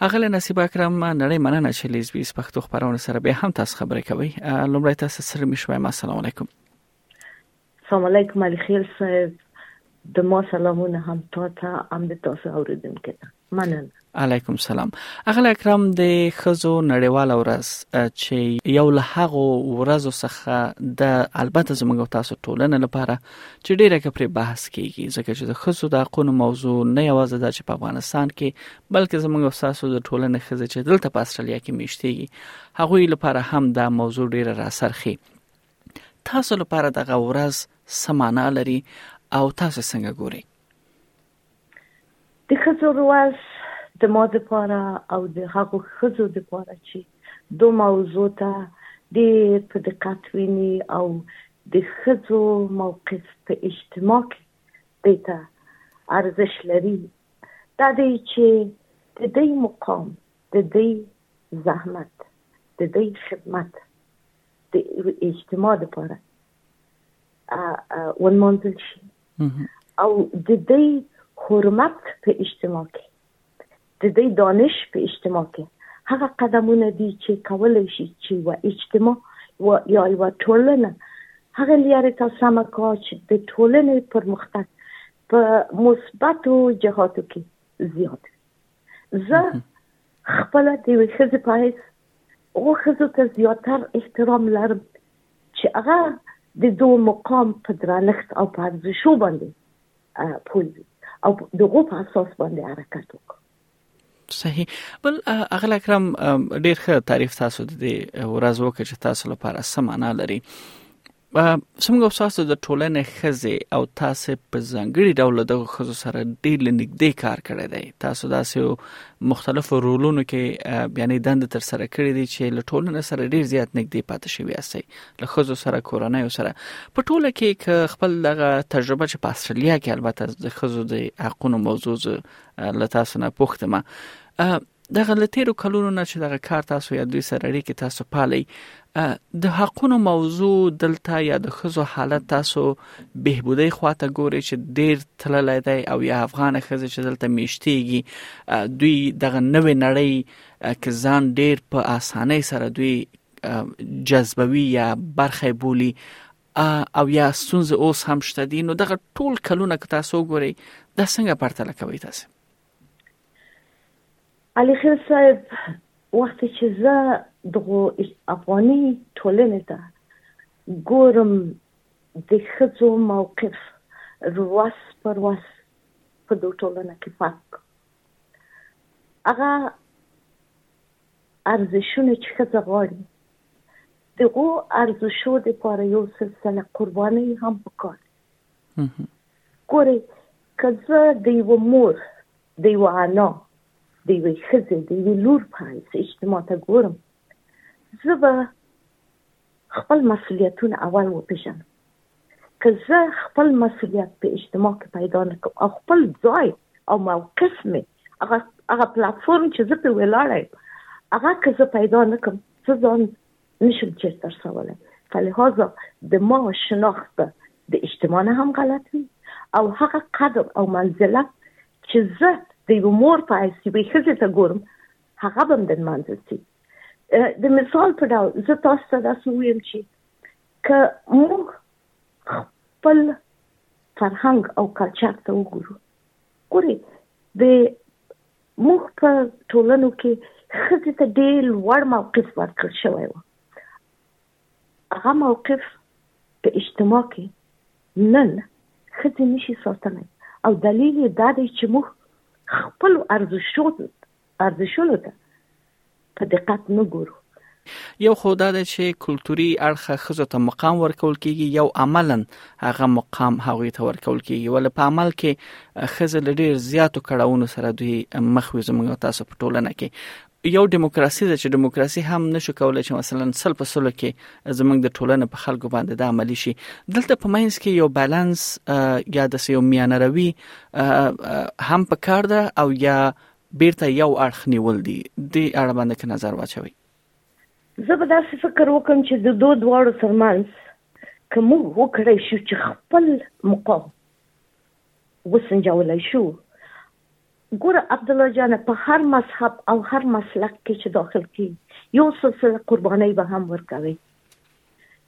اغله نصیب اکرم نړۍ مننه چې لیز بیس پښتو خبرونه سره به هم تاسو خبرې کوي لومړی تاسو سره مې شوم السلام علیکم السلام علیکم علی خیر صاحب د ما سلامونه هم تا ته هم د تاسو اوریدونکو ته مننه علیکم سلام اغل اکرام د خزو نړیوال ورځ چې یو له هغه ورځو څخه د البته زموږ تاسو ټولنه لپاره چې ډیره کې پر بحث کیږي ځکه چې د خزو د حقوقو موضوع نه یوازې د چې په افغانستان کې بلکې زموږ او تاسو د ټولنې خزه چې دلته په استرالیا کې میشتېږي هغوی لپاره هم دا موضوع ډیره راسرخي تاسو لپاره دغه ورځ سمانا لري او تاسو څنګه ګوري د خزو ورځ د مو د پاره او د هغو خزو د پاره چې دو موضوع ته ډیر په دقت ویني او د خزو موقف په اجتماع کې دیتا ارزش لري دا دی چې د دې مقام د دې زحمت د دې خدمت د اجتماع لپاره ونمانځل شي او د دې حرمت په اجتماع کې د دې دانش په اجتماع کې هغه قدمونه دي چې کولای شي چې و اجتماع و یا یو ټولنه هغه لیارې ته سمه کا چې د ټولنې پرمختګ په مثبتو جهاتو کې زیات وي زه خپل د یوې ښځې په حیث هغو ښځو ته زیاتر احترام لرم چې هغه د دوه مقام په درنښت او په ارزښو باندې پوه وي او دغه په اساس باندې حرکت وکړي صحیح بل اغل اکرم ډیر ښه تعریف تاسو د ورځ وکړ چې تاسو لپاره سمانه لري څنګه تاسو د ټولنې خزه او تاسو په ځنګړي ډول د خزو سره ډیر لنګدې کار کړی دی تاسو داسې مختلفو رولونو کې بیانې دند تر سره کړی دی چې له ټولنې سره ډیر زیات نږدې پاتې شوی یاستئ له خزو سره کورنۍ سره په ټوله کې ک خپل دغه تجربه چې په استرالیا کې البته د خزو د حقوقو موضوع له تاسو نه پوښتمه دغه لتیرو کلونو نه چې دغه کار تاسو یا دوی سره اړیکې تاسو پالي د حقونو موضوع دلته یا د خزو حالت تاسو بهبودي خواته ګوري چې ډیر تللی دی او یا افغان خزه چې دلته میشتيږي دوی دغه نوې نړۍ کې ځان ډیر په اسانۍ سره دوی جذبوي یا برخه بولی او یا سونز اوس هم شته دي نو دغه ټول کلونه که تاسو ګوري د څنګه پرتله کوي تاسو علي خیل صاحب وخت چې زه دغو افغاني ټولنې ته ګورم د ښځو موقف ورځ پر ورځ په دو ټولنه کې فرق هغه ارزشونه چې ښځه غواړي دغو ارزشو دپاره یو سلسله قربانۍ هم پکار ګوري که زه د یو مور د یو انا د یو خزه د یو لور په حیث اجتماع ته ګورم زه به خپل مسولیتونه اول وپیژنم که زه خپل مسولیت په اجتماع کې پیدا نکم او خپل ځای او موقف مې هغه هغه پلیټفارم چې زه په ولاړم هغه که زه پیدا نکم زه ځان نشم چیز ترسولی فلهذا د ما شناخت به د اجتماع نه هم غلط وي او هغه قدر او منزلت چې زه د یو مور په حیث یوې ښځې ته ګورم هغه به هم د لمانځه سي د مثال په ډول زه تاسو ته داسې ویم چې که موږ خپل فرهنګ او کلچر ته وګورو ګوري د موږ په ټولنو کې ښځې ته ډېر لوړ موقف ورکړل شوی و. هغه موقف په اجتماع کې نن ښځې نشي ساتلی او دلیل یې دا دی چې موږ خپلو ارزښتونو ارزښتونو ته په دقت نه ګورو. یو خو دا ده چې کلتوري اړخه ښځو ته مقام ورکول کیږي یو عملا هغه مقام هغوی ته ورکول کیږي ول په عمل کې ښځه له ډیر زیاتو کړهونو سره دوی مخ وي زموږ تاسو په ټولنه کې یو دیموکراسي ده چې دیموکراسي هم نشو کولای چې مثلا سل په سلو کې زموږ د ټولنې په خلکو باندې د عملی شي دلته په مینس کې یو بیلانس یا د یو میانه روي هم په کار ده او یا بیرته یو اړخ نیول دي د اړه باندې که نظر واچوي زه به داسې فکر وکم چې د دوه دواړو ترمنځ که موږ وکړای شو چې خپل مقام وسنجولای شو ګوره عبدالله جانه په هر مذهب او هر مسلک کې چې داخل کی یو سلسله قربانۍ به هم ورکوي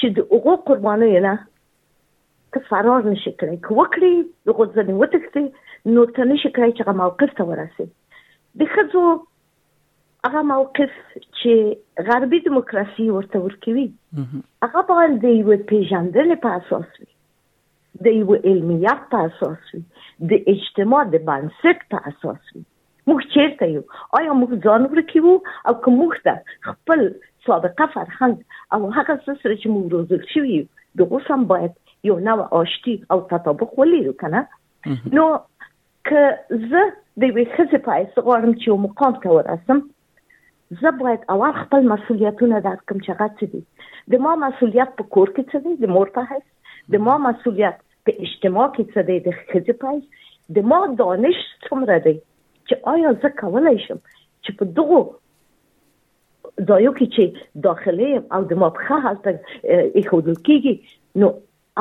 چې د هغو قربانیو نه ته فرار نشي کړای که وکړي د غوځنې وتښتي نو ته نشي کړای چې هغه موقف ته ورسې د خځو هغه موقف چې غربي دیموکراسي ورته ورکوي هغه باید د یو پیژندنې په اساس وي د یو علمیت په اساس وي د اجتماع د بنسټ په اساس وي موږ چیرته یو آیا موږ ځان ورکیو او که موږ ته خپل سابقه فرهنګ او هغه څه سره چې موږ روزل شوی یو دغه سم باید یو نو آشتی او تطابق ولرو کنه نو که زه د وی خزه په ایس غواړم چې یو مقام ته ورسم زه باید اول خپل مسولیتونه درک کړم چې هغه څه دي د ما مسولیت په کور کې څه دی د مور په حیث د ما مسولیت په اجتماع کې څه دی د ښځې په حیث د ما دانش څومره دی چې آیا زه کولای شم چې په دغو ځایو کې چې داخلي او د ما په خه هلته ایښودل کېږي نو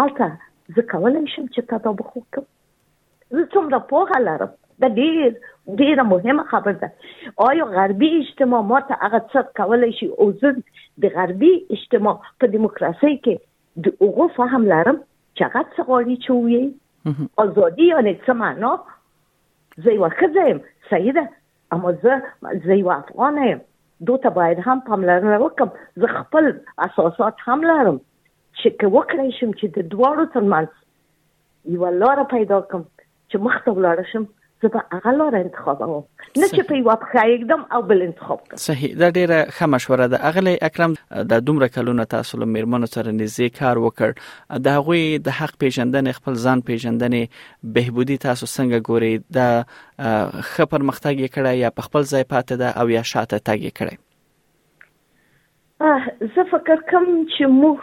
هلته زه کولی شم چې تطابق وکړم زه څومره پوهه لرم دا ډیر ډیره مهمه خبر ده آیا غربي اجتماع ما ته هغه څه کولای شي او زه د غربي اجتماع په دیموکراسي کې د هغه فهم لرم چې هغه څه غواړي چې وي ازادي یعنی څه معنا زه یو ښځه یم صحیح ده اما زه زه یو افغان یم دوی ته باید هم پاملرنه وکړم زه خپل اساسات هم لرم چې که وکړای شم چې د دواړو ترمنځ یوه لاره پیدا کړم چې مخ ته ولاړ شم زه به هغه لار انتخابوم نه چې په یو پخا یکدم او بل انتخاب کړم صحیح دا ډیره ښه مشوره ده اغلی اکرم د دومره کلونو تاسو له میرمنو سره نږدې کار وکړ د هغوی د حق پیژندنې خپل ځان پیژندنې بهبودي تاسو څنګه ګوري دا ښه پرمختګ یې کړی یا په خپل ځای پاتې ده او یا شاته تګ یې کړی زه فکر کوم چې موږ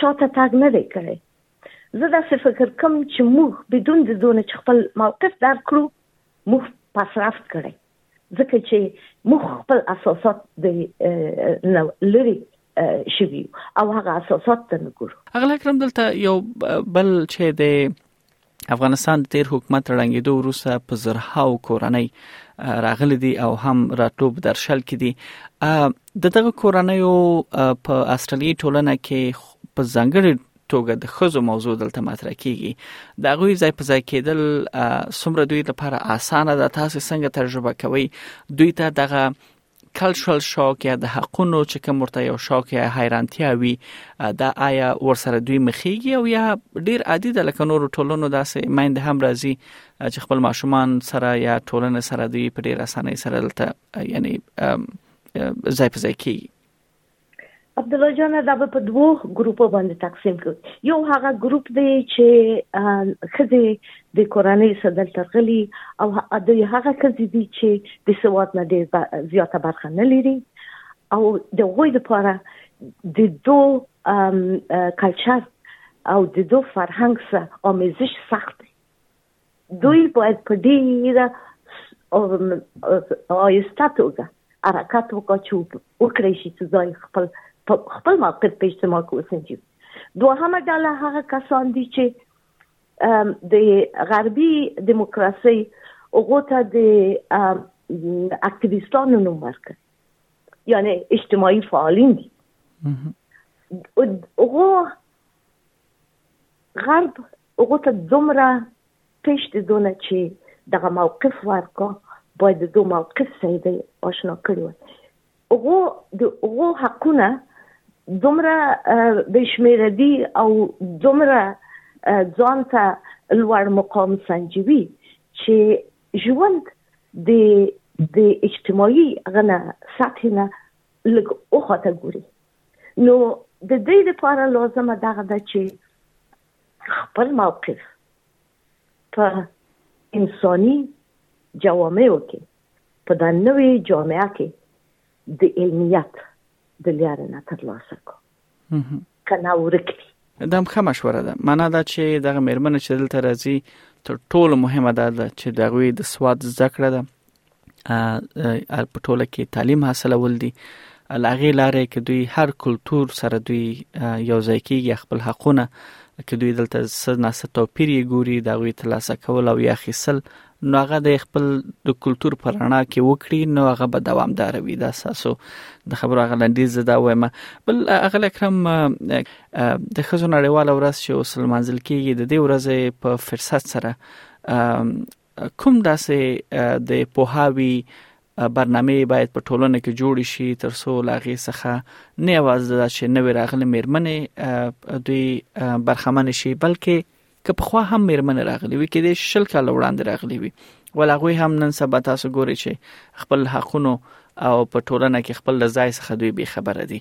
شاته تګ نه دی کړی. زه داسې فکر کوم چې موږ بدون د دونه چې خپل موقف درک کړو موږ پسرفت کړی. ځکه چې موږ خپل اساسات د لري شوي او هغه اساسات ته نه ګورو. اغلې اکرم دلته یو بل چې د افغانستان د تیر حکومت ړنګېدو وروسته په زرهاو کورنۍ راغلي دي او هم راټوب درشل کې دي د دغه کورنیو په استرالیي ټولنه کې په ځنګړي توګه د خزو موضوع دلته مطرح کیږي دا غوي ځای په ځای کېدل سمره دوی لپاره اسانه ده تاسو څنګه تجربه کوي دوی ته دغه کلچرل شاک یا د حقونو چې کوم ورته یو شاک یا حیرانتیا وي دا آیا ورسره دوی مخېږي او یا ډیر عادي د لکه نور ټولونو داسې مایند هم راځي چې خپل ماشومان سره یا ټولنه سره دوی په ډیر اسانۍ سره دلته یعنی ځای په ځای کیږي عبدالله جانه دا به په دوو ګروپو باندې تقسیم کړو یو هغه ګروپ دی چې خزي د کورنۍ صدل ترغلي او د هغه خزي دی چې د سواد نه ډیر زیاته برخه نه لري او د غوي لپاره د دو کلچر او د دو فرهنګ سره آمیزش سخت دی دوی باید په ډیره آیسته توګه حرکت وکړي چې وکړي شي چې ځای خپل خپل موقف په اجتماع کې وسنجي دوهمه ډله هغه کسان دي چې د غربي دیموکراسي هغه ته د اکټیویستانو نوم ورکړ یعنی اجتماعي فعالین دي هغه غرب هغه ته دومره تشت دونه چې دغه موقف ورکا باید دو موقف سیده آشنا کړی وای هغه د هغه حقونه دومره بشمیر دی او دومره ځان ته لوړ مقام سنجوي چې ژوند د د اجتماعي غنه سطح نه لږ اوخته ګوري نو د دې لپاره لازمه دغه ده چې خپل موقف په انساني جوامعو کې په دا نوې جامعه کې د علمیت د لارې نه ترلاسه کړو که نه ورک دي دا هم ښه مشوره ده معنا دا چې دغه مېرمنه چې دلته راځي تر ټولو مهمه ده چې د غوي د سواد زده کړه ده په ټوله کې تعلیم حاصلول دي لاغې لارې کې دوی هر کلچر سره دوی یو ځای کېږي خپل حقونه کې دوی دلته سر ناسه توپیر یې ګوري دا غوي ترلاسه کول او یا خیسل نو هغه د خپل د کلچر په رڼا کې وکړي نو هغه به دوامدار وي دا ساسو د خبرو هغه لندې زده وایم بل هغه اکرم د خزو نړیوال ورځ چې اوس لمانځل کیږي د دې ورځې په فرصت سره کوم داسې د پوهاوی برنامه باید په ټولنه کې جوړ شي تر څو لاغي څخه نه واز د چې نوې راغلي مېرمنې دوی برخمن شي بلکې که پخوا هم میرمن راغلی وي کېدای شي شل کال وړاندې راغلی وي ول هغه هم نن سبا تاسو ګوري چې خپل حقونو او په ټولنه کې خپل ځای څخه دوی به خبره دي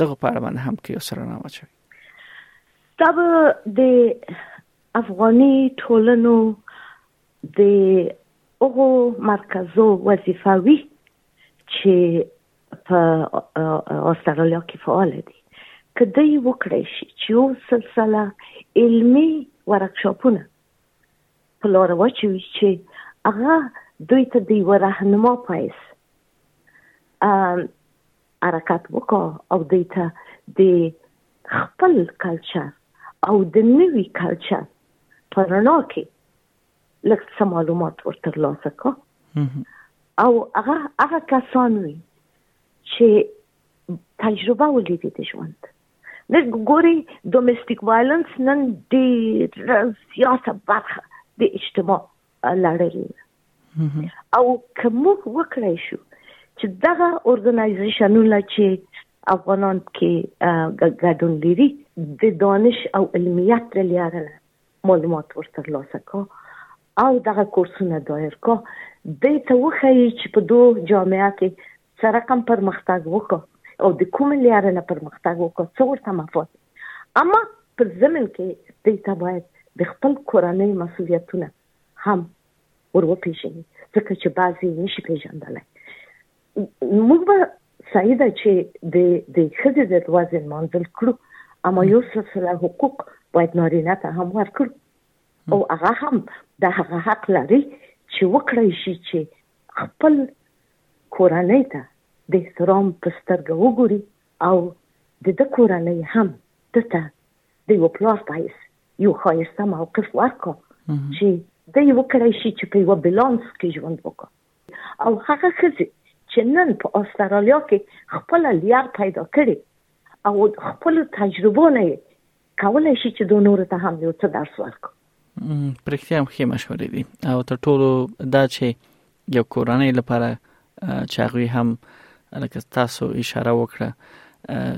دغه په اړه باندې هم کې سره نه واچوي دا د افغاني ټولنو د هغو مرکزو وظیفه وي چې په استرالیا کې فعال دي کدی وکړی شي چې یو سلسله علمی ورکشاپونه په لار واچوي چې هغه دوی ته دی ورهنما پایس ام حرکت وکړه او دوی ته د خپل کلچر او د نوي کلچر په رڼا کې لږ څه معلومات ورته لاسه کا او هغه هغه کسان وي چې تجربه ولري د ژوند د ګوري ډومېسټیک وایلنس نن ډېر زیاته برخه د اجتماع لړلې او کوم وکړای شو چې دغه اورګنایزیشنونه چې افغانان کې ګډون لري د دانش او علمیت لري معلومات ورتر لاسه کا او دغه کورسونه دایر کا دی ته وخیی چې په دو جامعه کې څه رقم پرمختګ وکا او د کوم لیاره نه پرمختګ وکا څه ورته مفاد اما په زمن کې دی ته باید د خپل کورنۍ مسولیتونه هم وروپیژني ځکه چې بعضی نشي پیژندلای موږ به صحیح ده چې د د خځې د ورځې منځل کړو اما یو سلسله حقوق باید نارینه ته هم ورکړو او هغه هم د هغه حق لري چې وکړای شي چې خپل کورنۍ ته د احترام په سترګه وګوري او د د کورنۍ هم دته د یو پلار په حیث یو خایسته موقف ورکړو چې د یو کړی شي چې په یو بیلانس کې ژوند وکړي او هغه خزي چې نن په استرالیا کې خپل لار پیدا کړي او خپل تجربه نه کولای شي چې د نور ته هم یو څه درس ورکړي پرختیا هم خې مشورې دي او تر ټولو دا چې یو کورنۍ لپاره چې هغه هم لکه تاسو اشاره وکړه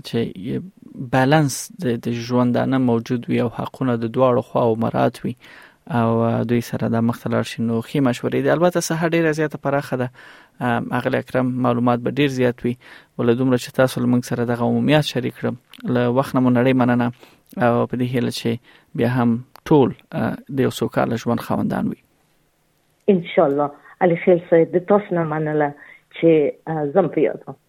چې بیلانس د ژوندانه موجود وي او حقونه د دواړو خواو مراعات وي او دوی سره د مخ ته لاړ شي نو خې مشورې دي البته ساحه ډیره زیاته پراخه ده اغل اکرم معلومات به ډیر زیات وي ول دومره چې تاسو لمنګ سره دغه عمومیت شریک کړم له وخت نه مونړی مننه او په دې هیله چې بیا هم ټول د یو سوکاله ژوند خوندان وي ان شاء الله علي خیل صاحب د تاسو نه منله چې زم پیادم